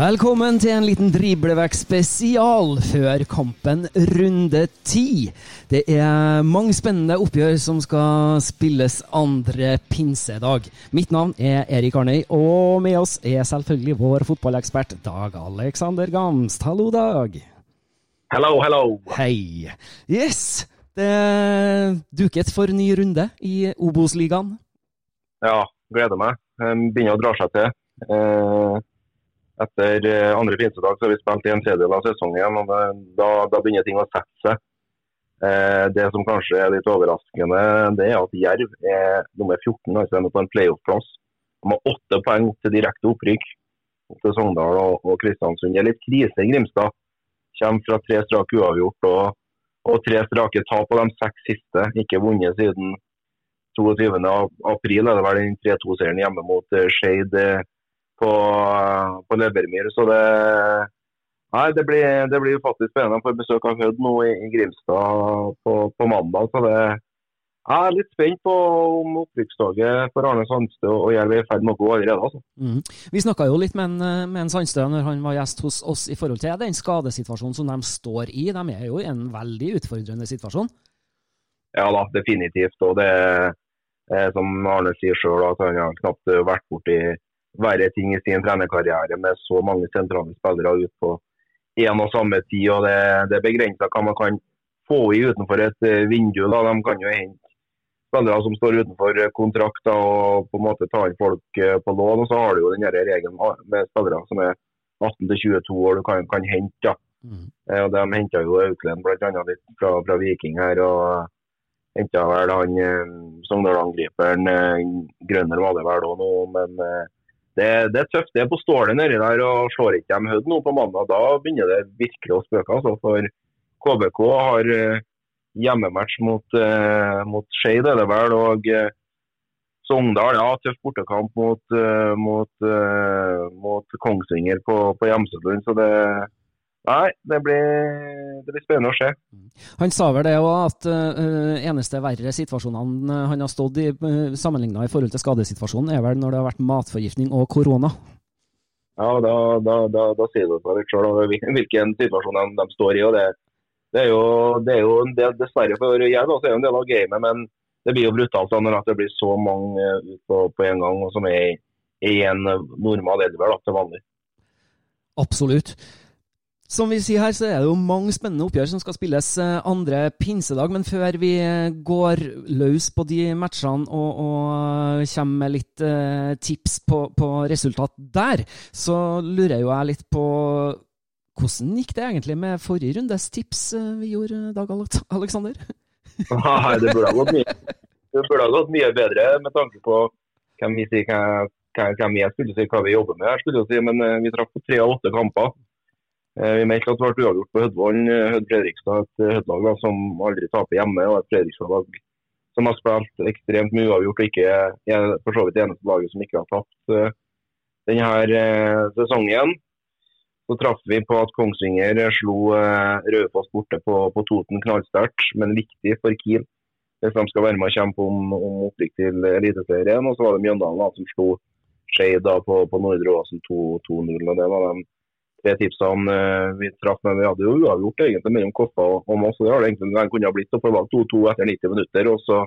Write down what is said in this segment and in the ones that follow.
Velkommen til en liten driblevekk spesial før kampen runde ti. Det er mange spennende oppgjør som skal spilles andre pinsedag. Mitt navn er Erik Arnøy, og med oss er selvfølgelig vår fotballekspert Dag Alexander Gamst. Hallo, Dag. Hello, hello. Hei. Yes, det er duket for ny runde i Obos-ligaen. Ja, gleder meg. Um, Begynner å dra seg til. Eh, Etter eh, andre pinsedag har vi spilt i en tredjedel av sesongen, og da, da begynner ting å sette seg. Eh, Det som kanskje er litt overraskende, det er at Jerv er nummer 14, altså på en playoff-plass. De har åtte poeng til direkte opprykk opp til Sogndal og, og Kristiansund. Det er litt krise i Grimstad. Kommer fra tre strake uavgjort og, og tre strake tap på de seks siste. Ikke vunnet siden 22. april, er det vel den 3-2-serien hjemme mot eh, Skeid på, på Levermyr. Så det Nei, det blir, det blir faktisk spennende. å få besøk av Hødd nå i, i Grimstad på, på mandag. så det jeg er litt spent på om opprykkstoget for Arne Sandstø og Jerv er i ferd med å gå allerede. altså. Mm. Vi snakka jo litt med en, med en Sandstø når han var gjest hos oss i forhold til den skadesituasjonen som de står i. De er jo i en veldig utfordrende situasjon. Ja da, definitivt. Og det er eh, som Arne sier sjøl, at han har knapt vært borti verre ting i sin trenerkarriere med så mange sentrale spillere ute på én og samme tid. og Det, det er begrensa hva man kan få i utenfor et eh, vindu. da. De kan jo hente spillere som står utenfor kontrakter kontrakt da, og på en måte tar folk eh, på lån. Og så har du jo den regelen med spillere som er 18-22 år du kan, kan hente. da. Mm. Eh, og De henta jo Auklend bl.a. litt fra, fra Viking her. og Henta vel han eh, Sogndal-angriperen eh, Grønner var det vel òg nå, men eh, det, det er tøft. Det er på stålet nedi der. og Slår ikke de Hødd nå på mandag, da begynner det virkelig å spøke. altså, For KBK har eh, hjemmematch mot, eh, mot Skeid, er det vel. og eh, Sogndal, ja, tøff bortekamp mot, eh, mot, eh, mot Kongsvinger på, på Hjemselund. Så det Nei, det blir, det blir spennende å se. Han sa vel det òg, at uh, eneste verre situasjonene eh, han har stått i, uh, sammenligna i forhold til skadesituasjonen, er vel når det har vært matforgiftning og korona. Ja, da, da, da, da sier du for deg sjøl hvilken situasjon de, de står i. og Det, det er jo, det er jo en del, dessverre for Jerv er det en del av gamet, men det blir jo brutalt når det blir så mange eh, ut på, på en gang, som er i, i en normal elver til vanlig. Absolutt. Som vi sier her, så er det jo mange spennende oppgjør som skal spilles eh, andre pinsedag. Men før vi eh, går løs på de matchene og, og kommer med litt eh, tips på, på resultat der, så lurer jo jeg litt på hvordan gikk det egentlig med forrige rundes tips eh, vi gjorde, Dag Aleksander? Nei, det burde ha gått mye, det burde ha gått mye bedre med tanke på hvem vi, sier, hva- hvem jeg skulle si, hva vi jobber med. her, skulle jo si, Men eh, vi traff på tre av åtte kamper. Eh, Vi meldte at det ble uavgjort på Hødvollen. eh, Hødd Fredrikstad, et eh, Hødd-lag som aldri taper hjemme, og et Fredrikstad-lag som har spilt ekstremt mye uavgjort, og ikke er for så vidt det eneste laget som ikke har tapt denne sesongen. Så traff vi på at Kongsvinger slo Raufoss borte på, på Toten knallsterkt, men viktig for Kiel hvis de skal være med og kjempe om, om opprykk til Eliteserien. Og så var det Mjøndalen som slo Skeid på, på Nordre Åsen 2-0. og Det var de tre tipsene uh, vi traff. Men vi hadde jo uavgjort egentlig mellom Koffa og, og Moss. Det har det egentlig den kunne ha blitt. og Det var 2-2 etter 90 minutter. og så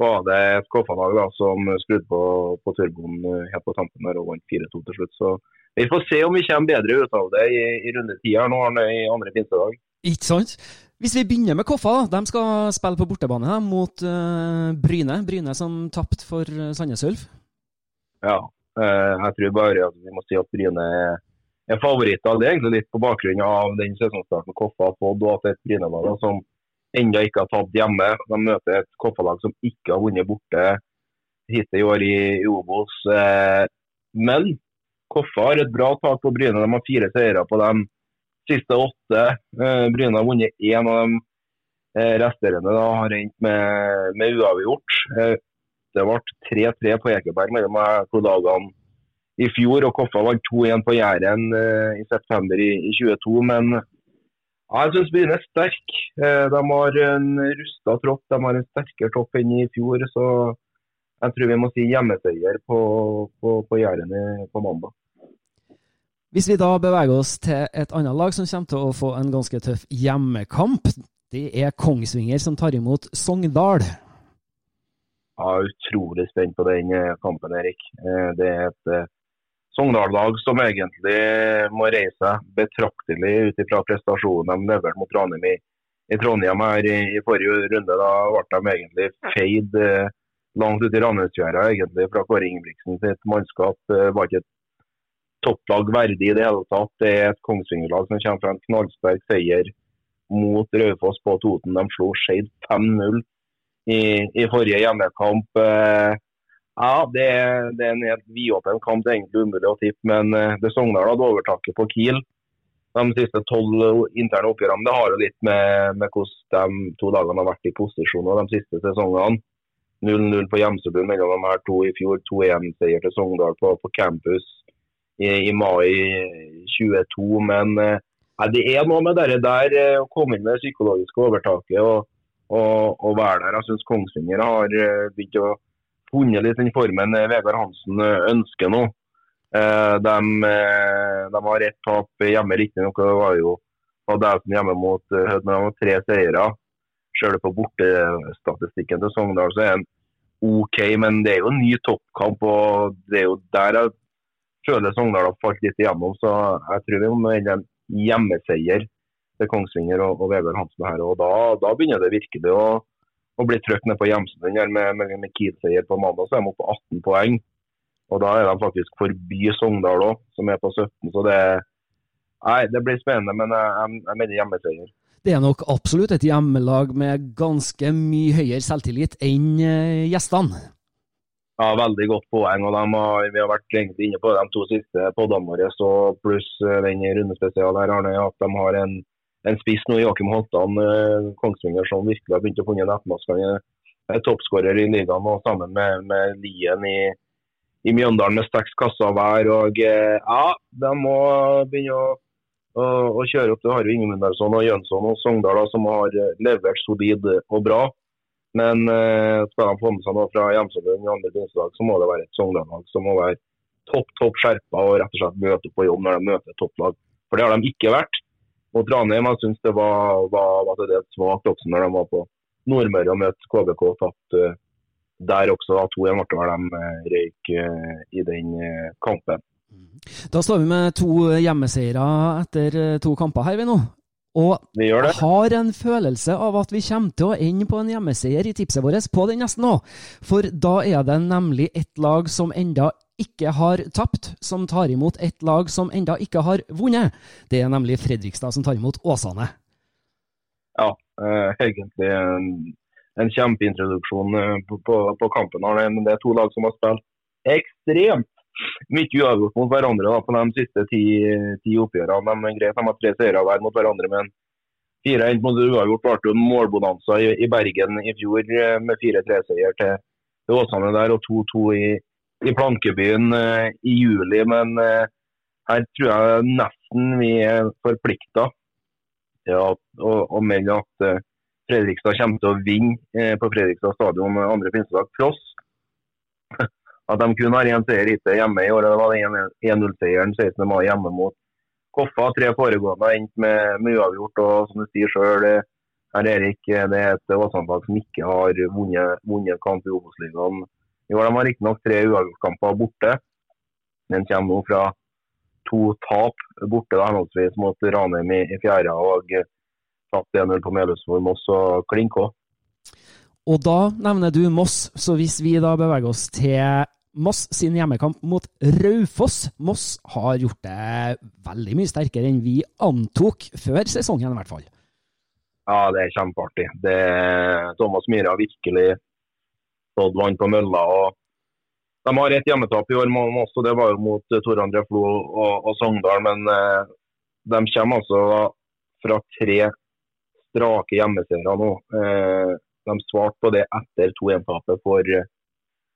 var det et Koffa-lag som skrudde på, på turboen eh, helt på tampen der og vant 4-2 til slutt. Så vi får se om vi kommer bedre ut av det i, i rundetida nå i andre pinsedag. Ikke sant? Hvis vi begynner med Koffa, de skal spille på bortebane her, mot uh, Bryne. Bryne som tapte for Sandnes Ulf. Ja, uh, jeg tror bare at vi må si at Bryne er, er favoritter. Det er egentlig litt på bakgrunn av den sesongstarten Koffa har fått, og at det er et Bryne-lag som ennå ikke har tatt hjemme. De møter et Koffa-lag som ikke har vunnet borte hittil i år i, i Obos. men Koffa har et bra tak på Bryne. De har fire seire på dem siste åtte. Eh, Bryne har vunnet én av de eh, resterende da, har endt med, med uavgjort. Eh, det ble 3-3 på Ekeberg mellom to lagene i fjor, og Koffa vant 2-1 på Jæren i september i, i 22. Men ja, jeg syns byen er sterk. De har en rusta tropp, de har en sterkere topp enn i fjor. Så jeg tror vi må si hjemmeseier på, på, på Jæren på mandag. Hvis vi da beveger oss til et annet lag som kommer til å få en ganske tøff hjemmekamp, det er Kongsvinger som tar imot Sogndal. Jeg er utrolig spent på den eh, kampen, Erik. Eh, det er et eh, Sogndal-lag som egentlig må reise betraktelig ut fra prestasjonen de leverte mot Ranheim i, i, Trondheim her i, i, forrige runde. Da ble de egentlig feid langt ut i Ranheimsfjæra fra Kåre Ingebrigtsen sitt mannskap. Det var ikke et topplag verdig i det hele tatt. Det er et Kongsvinger-lag som kommer fra en knallsterk seier mot Raufoss på Toten. De slo Skeid 5-0 i, i, forrige hjemmekamp. Eh, ja, det, det, er en helt vidåpen kamp. Det er egentlig umulig å tippe, men eh, det Sogndal hadde overtaket på Kiel de siste tolv interne oppgjørene. Det har jo litt med, med, hvordan de to lagene har vært i posisjon de siste sesongene. 0-0 på Gjemsebø mellom de her to i fjor. 2-1-seier til Sogndal på, på campus i, i mai 22. Men eh, ja, det er noe med det der eh, å komme inn med det psykologiske overtaket og, og, og være der. Jeg syns Kongsvinger har eh, begynt å funnet litt den formen Vegard Hansen ønsker nå. De, de har ett tap hjemme, riktignok. Det var jo Adelsen hjemme mot Hødd, men de har tre seire. Selv på bortestatistikken til Sogndal så er den OK, men det er jo en ny toppkamp. og Det er jo der jeg føler Sogndal har falt litt igjennom. Så jeg tror vi må ende en hjemmeseier til Kongsvinger og, og Vegard Hansen her. og Da, da begynner det virkelig å, å blir trøkk ned på hjemsiden med, med, med Kiel-seier på mandag. Så er de oppe på 18 poeng. Og da er de faktisk forbi Sogndal òg, som er på 17. Så det, nei, det blir spennende, men jeg, jeg, mener hjemmeseier. Det er nok absolutt et hjemmelag med ganske mye høyere selvtillit enn eh, gjestene. Ja, veldig godt poeng. og har, Vi har vært egentlig inne på de to siste podene våre, pluss eh, den rundespesialen her, Arne, at de har en, en spiss nå, Joakim Holtan, eh, Kongsvinger, som virkelig har begynt å funne nettmaskene. Er toppskårer i ligaen og sammen med, med Lien i, i Mjøndalen med seks kasser hver. og eh, ja, De må begynne å, å, å kjøre opp. Det har jo Ingemundsson og Jønsson og Sogndal som har levert solid og bra. Men eh, skal de få med seg noe fra Hjemsøbøen i andre pinsedag, så må det være et Sogndal-lag som må være topp topp skjerpa og rett og slett møte på jobb når de møter topplag. For det har de ikke vært mot Ranheim. Jeg syns det var, var, var dels svakt også når de var på Nordmøre og møtte KBK tatt uh, der også. Da 2-1 ble de uh, røyk uh, i den kampen. Da står vi med to hjemmeseiere etter to kamper her, vi nå. Og har en følelse av at vi kommer til å ende på en hjemmeseier i tipset vårt på den nesten òg. For da er det nemlig ett lag som enda ikke har tapt, som tar imot et lag som enda ikke har vunnet. Det er nemlig Fredrikstad som tar imot Åsane. Ja, eh, egentlig en, en kjempeintroduksjon eh, på, på, på, kampen. Men det er to lag som har spilt ekstremt mye uavgjort mot hverandre da, på de siste ti, ti oppgjørene. De, greit, de har tre seire hver mot hverandre, men 4-1 mot uavgjort ble jo målbonanza i, i, Bergen i fjor eh, med 4-3-seier til, til, Åsane der, og 2-2 i, i, Plankebyen uh, i juli. Men uh, her tror jeg nesten vi er forplikta til å, melde at uh, Fredrikstad kommer til å vinne på Fredrikstad stadion andre pinsedag. Tross at de kun har én seier hittil hjemme i år. Det var 1-0-seieren 16. mai hjemme mot Koffa. Tre foregående endt med, med uavgjort. og som du sier selv, her Erik, det er et Åsane-lag som ikke har vunnet, vunnet kamp i Obos-ligaen. I år de har riktignok tre uavgjortkamper borte, men kommer nå fra to tap borte, da, henholdsvis mot Ranheim i, i fjerde og tapt 1-0 på for Moss og Klinkå. Og da nevner du Moss, så hvis vi da beveger oss til Moss sin hjemmekamp mot Raufoss. Moss har gjort det veldig mye sterkere enn vi antok før sesongen, i hvert fall. Ja, det er kjempeartig. Det, Thomas Myhre har virkelig stått vann på mølla. og De har et hjemmetap i år, Moss, og det var jo mot Tor André Flo og, og Sogndal. Men eh, de kommer altså fra tre strake hjemmeseiere nå. Eh, de svarte på det etter 2-1-tapet for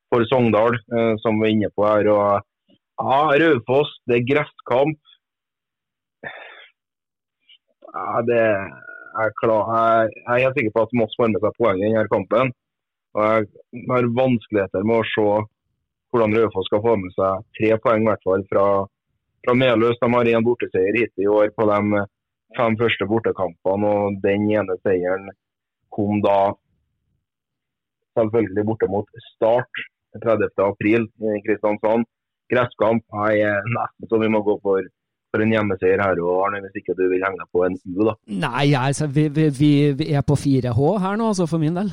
for Sogndal, eh, som vi er inne på her. Og, ja, Raufoss, det er gresskamp. Ja, det er klar. Jeg, jeg er sikker på at Moss får med seg poeng i denne kampen. Og jeg har vanskeligheter med å se hvordan Raufoss skal få med seg tre poeng i hvert fall fra, fra Meløs. De har én borteseier hittil i år på de fem første bortekampene, og den ene seieren kom da selvfølgelig borte mot Start 30. april i Kristiansand. Gresskamp. Er nesten så vi må gå for, for en hjemmeseier her òg, Arne, hvis ikke du vil henge deg på en U, da. Nei, altså, vi, vi, vi, er på 4H her nå, altså, for min del.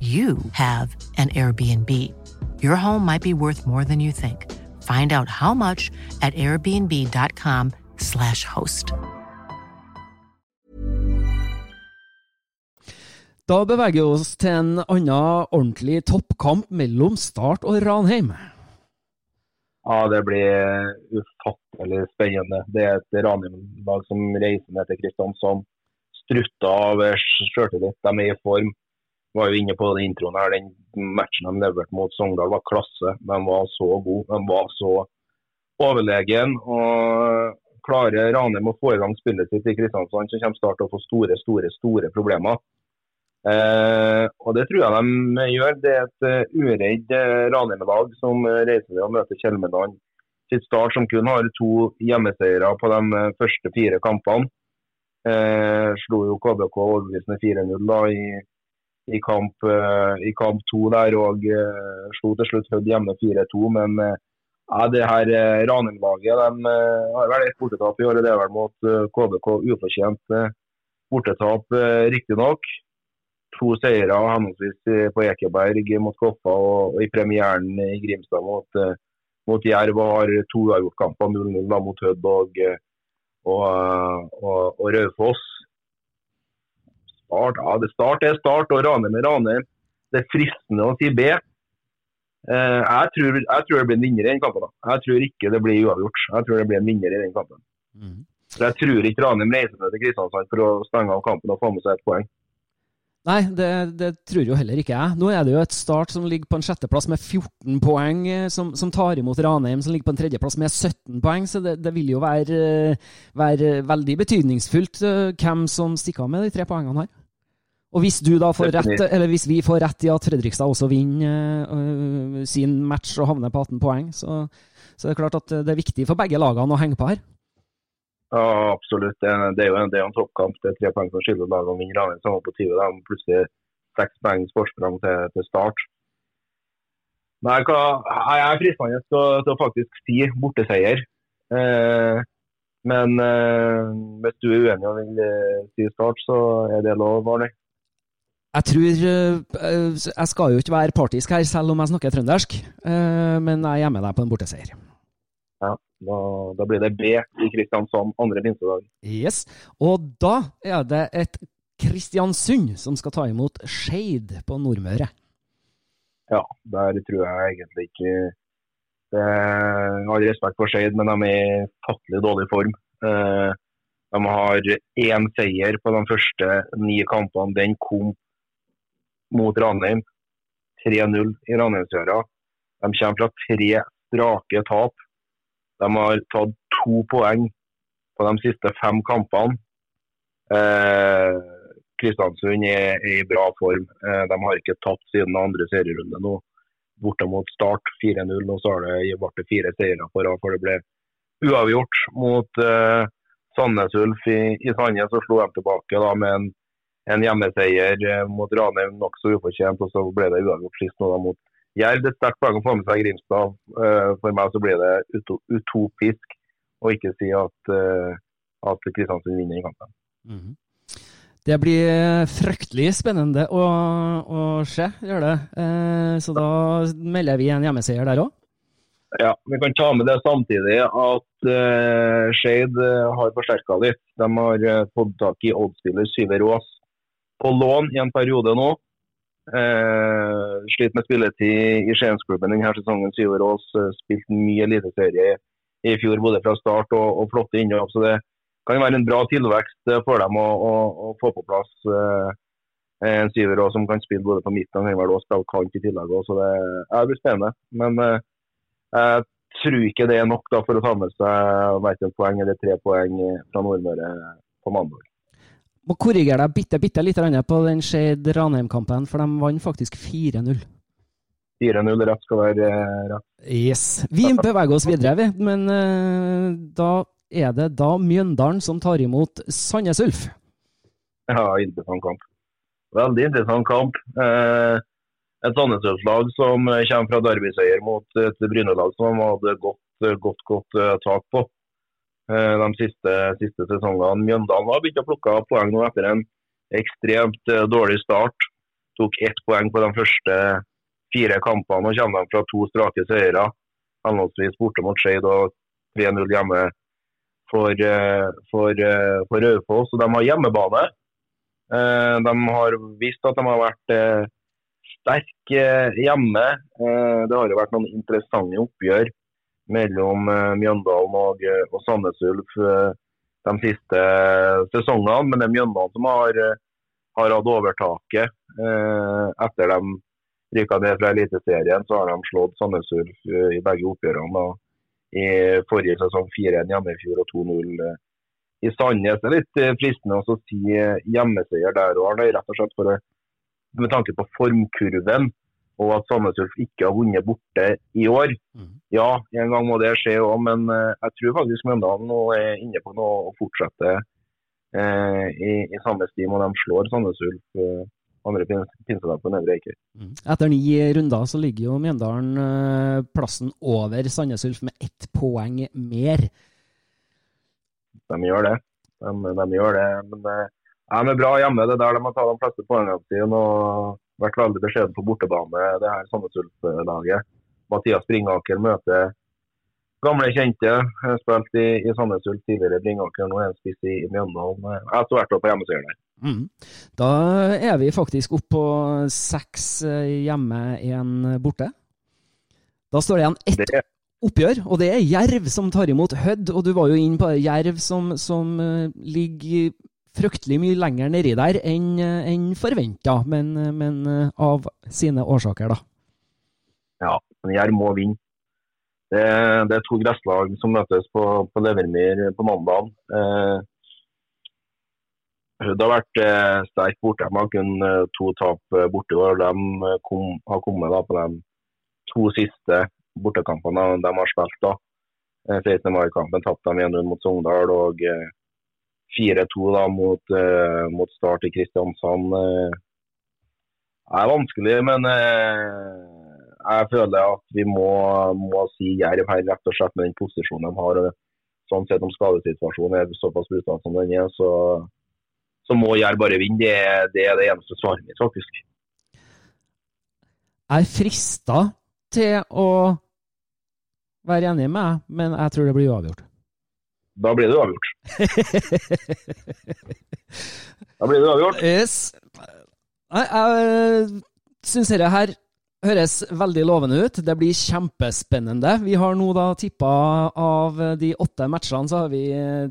you have an Airbnb. Your home might be worth more than you think. Find out how much at airbnb.com slash host. Da beveger vi oss til en annen ordentlig toppkamp mellom Start og Ranheim. Ja, det blir ufattelig spennende. Det er et Ranheim-lag som reiser ned til Kristiansand. strutter av sjøltillit. De er i form var jo inne på den introen her, den matchen de leverte mot Sogndal var klasse. De var så gode, de var så overlegen. og Klarer Ranheim å få i gang spillet sitt i Kristiansand, så kommer Start til å få store store, store problemer. Eh, og Det tror jeg de gjør. Det er et uh, uredd uh, Ranheim-lag som uh, reiser ned og møter Kjelmeland sitt Start, som kun har to hjemmeseiere på de første fire kampene. Eh, slo jo KBK overbevisende 4-0 i i kamp, uh, i kamp to der og uh, slo til slutt Hødd hjemme 4-2. Men uh, ja, det her Ranheim-laget de har vel ett bortetap i år. Det er vel mot KBK ufortjent bortetap, riktignok. To seire henholdsvis på Ekeberg mot Koffa og i premieren i Grimstad mot, mot Jerv. Og har to uavgjortkamper, 0-0 mot Hødd og, og, og, og Raufoss. Start, ja, det start er start, og Ranheim er Ranheim. Det er fristende å si B. Eh, jeg, tror, jeg, tror, det blir en vinner i den kampen. Da. Jeg tror ikke det blir uavgjort. Jeg tror det blir en vinner i den kampen. Mm. Så Jeg tror ikke Ranheim reiser ned til Kristiansand for å stenge av kampen og få med seg et poeng. Nei, det, det, tror jo heller ikke jeg. Nå er det jo et Start som ligger på en sjetteplass med 14 poeng, eh, som, som tar imot Ranheim, som ligger på en tredjeplass med 17 poeng. Så det, det vil jo være, være, veldig betydningsfullt hvem som stikker av med de tre poengene her. Og hvis du da får rett, eller hvis vi får rett i at Fredrikstad også vinner uh, sin match og havner på 18 poeng, så, så er det klart at det er viktig for begge lagene å henge på her. Ja, absolutt. Det, er jo en, det er en toppkamp. Det er tre poeng som skiller lagene. Vinner lagene sammen på 20. De plutselig seks poeng forsprang til, til, start. Nei, hva, jeg er fristende til, til, å faktisk si borteseier. Eh, men eh, hvis du er uenig og vil eh, si start, så er det lov, Arne. Jeg tror eh, Jeg skal jo ikke være partisk her, selv om jeg snakker trøndersk, eh, men jeg er med deg på en borteseier. Ja, da, da, blir det B i Kristiansand andre pinsedag. Yes. Og da er det et Kristiansund som skal ta imot Skeid på Nordmøre. Ja, der tror jeg egentlig ikke det, Jeg har respekt for Skeid, men de er i fattelig dårlig form. Eh, de har én seier på de første ni kampene. Den kom mot Ranheim. 3-0 i Ranheimsøra. De kommer fra tre strake tap. De har tatt to poeng på de siste fem kampene. Eh, Kristiansund er, er, i bra form. Eh, de har ikke tapt siden andre serierunde nå. Borte mot Start 4-0, og så ble det fire seire på rad For det ble uavgjort mot eh, Sandnes Ulf i, i Sandnes. Så slo de tilbake da, med en en hjemmeseier eh, mot Ranheim nokså ufortjent, og så ble det uavgjort sist nå da mot Jerv. Det er sterkt poeng å få med seg Grimstad. Eh, for meg så blir det utopisk å ikke si at, eh, at Kristiansund vinner i kampen. Mm -hmm. Det blir fryktelig spennende å, å se, gjør det. Så da melder vi en hjemmeseier der òg? Ja, vi kan ta med det samtidig at uh, Skeid har forsterka litt. De har fått tak i oddspiller Syver Aas, på lån i en periode nå. Eh, sliter med spilletid i Skiensklubben denne sesongen. Syverås eh, spilte mye eliteserie i fjor, både fra start og, og flotte innhopp. Så det kan være en bra tilvekst eh, for dem å, å, å få på plass eh, en syverås som kan spille både på midten og kan og også spille kant i tillegg. Så det, det blir spennende. Men eh, jeg tror ikke det er nok da, for å ta med seg verken poeng eller tre poeng fra Nordmøre på mandag må korrigere deg bitte, bitte litt på den Skeid Ranheim-kampen, for de vant faktisk 4-0. 4-0 rett skal være eh, rett. Yes. Vi beveger oss videre, vi. Men uh, da er det da Mjøndalen som tar imot Sandnes Ulf. Ja, interessant kamp. Veldig interessant kamp. Uh, et Sandnes Ulf-lag som kommer fra derbyseier mot et Bryne-lag som de hadde gått godt, godt uh, tak på. Eh, de siste, siste sesongene. Mjøndalen har begynt å plukke poeng nå etter en ekstremt eh, dårlig start. Tok ett poeng på de første fire kampene og kommer de fra to strake seire. Henholdsvis borte mot Skeid og 3-0 hjemme for, eh, for, for Raufoss. De har hjemmebane. De har visst at de har vært sterke hjemme. Det har jo vært noen interessante oppgjør mellom eh, Mjøndalen og, eh, og Sandnes Ulf eh, de siste sesongene. Men det er Mjøndalen som har, har hatt overtaket. Etter de ryka ned fra Eliteserien, så har de slått Sandnes Ulf i begge oppgjørene. I forrige sesong 4-1 hjemme i fjor og 2-0 i Sandnes. Det er litt fristende å si hjemmeseier der òg, rett og slett for, med tanke på formkurven og at Sandnes Ulf ikke har vunnet borte i år. Mm. Ja, en gang må det skje òg, men uh, jeg tror faktisk Mjøndalen nå er inne på noe å fortsette eh, i, i, samme stim, og de slår Sandnes Ulf eh, andre pinsedag på Nedre Eiker. Mm. Etter ni runder så ligger jo Mjøndalen eh, plassen over Sandnes Ulf med ett poeng mer. De gjør det. De, de gjør det, men de er bra hjemme. Det er der de har tatt de fleste poengene sine. og vært veldig beskjeden på bortebane, det her Sandnes Ulf-laget. Mathias Bringaker møter gamle kjente. Spilt i, i Sandnes Ulf tidligere, Bringaker nå er han spiss i, i Mjøndalen. Jeg har vært på hjemmeseieren der. Mm. Da er vi faktisk oppe på seks eh, hjemme, én borte. Da står det igjen ett oppgjør, og det er Jerv som tar imot Hødd. Og du var jo inne på Jerv som, som uh, ligger fryktelig mye lenger nedi der enn en forventa, men, men, av sine årsaker, da. Ja, men Jerv må vinne. Det, det, er to gresslag som møtes på, på Levermyr på mandag. Eh, det har vært eh, sterk borte. Man har kun eh, to tap borte. og De kom, har kommet da, på de to siste bortekampene de har spilt. da. 16. Eh, mai-kampen tapte de 1-0 mot Sogndal og 4-2 eh, da mot, uh, mot Start i Kristiansand. uh, er vanskelig, men jeg føler at vi må, må si Jerv her, rett og slett med den posisjonen de har. Sånn sett om skadesituasjonen er såpass brutal som den er, så, så må Jerv bare vinne. Det, det, er det eneste svaret mitt, faktisk. Jeg er frista til å være enig med deg, men jeg tror det blir uavgjort. Da blir det uavgjort. da blir det uavgjort. Yes. Jeg, jeg syns dette her høres veldig lovende ut. Det blir kjempespennende. Vi har nå da tippa av de åtte matchene, så har vi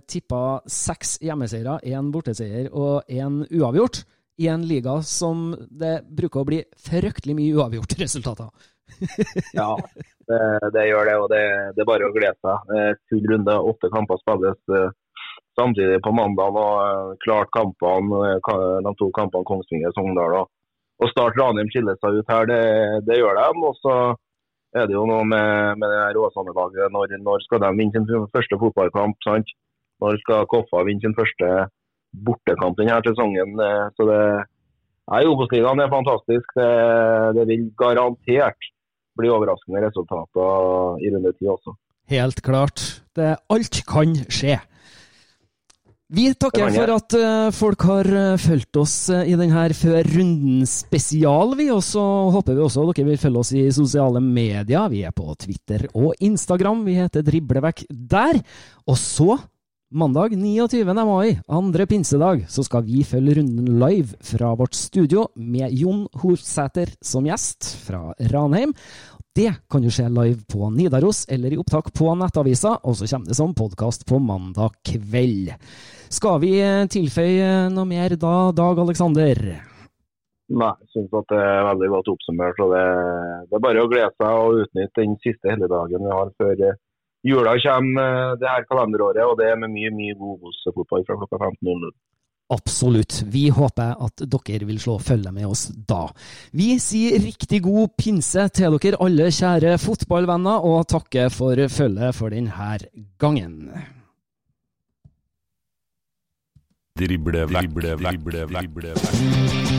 tippa seks hjemmeseiere, én borteseier og én uavgjort. I en liga som det bruker å bli fryktelig mye uavgjort resultater. Ja, det, det, gjør det. Og det, det, er bare å glede seg. Full runde, åtte kamper spilles uh, samtidig på mandag. og uh, Klart kampene, uh, de to kampene Kongsvinger Sogndal og, å starte Ranheim skiller seg ut her. Det, det gjør de. Og så er det jo noe med, med det Åsane-laget. Når, når, skal de vinne sin første fotballkamp? sant? Når skal Koffa vinne sin første bortekamp denne sesongen? Så det Nei, Obos-ligaen er fantastisk. Det, det vil garantert bli overraskende resultater i runde ti også. Helt klart. Det, alt kan skje. Vi takker for at uh, folk har uh, fulgt oss uh, i denne Før runden spesial, vi. Og så håper vi også dere vil følge oss i sosiale medier. Vi er på Twitter og Instagram. Vi heter Driblevekk der. Og så Mandag 29. mai, andre pinsedag, så skal vi følge runden live fra vårt studio med Jon Horsæter som gjest fra Ranheim. Det kan jo skje live på Nidaros eller i opptak på Nettavisa, og så kommer det som podkast på mandag kveld. Skal vi tilføye noe mer da, Dag Aleksander? Nei, jeg syns det er veldig godt oppsummert. og det, det, er bare å glede seg og utnytte den siste helligdagen vi har før jula kommer det her kalenderåret, og det er med mye mye god Obos-fotball fra klokka 15.00. Absolutt. Vi håper at dere vil slå følge med oss da. Vi sier riktig god pinse til dere alle kjære fotballvenner, og takker for følget for denne gangen. Drible, drible, drible, drible, drible.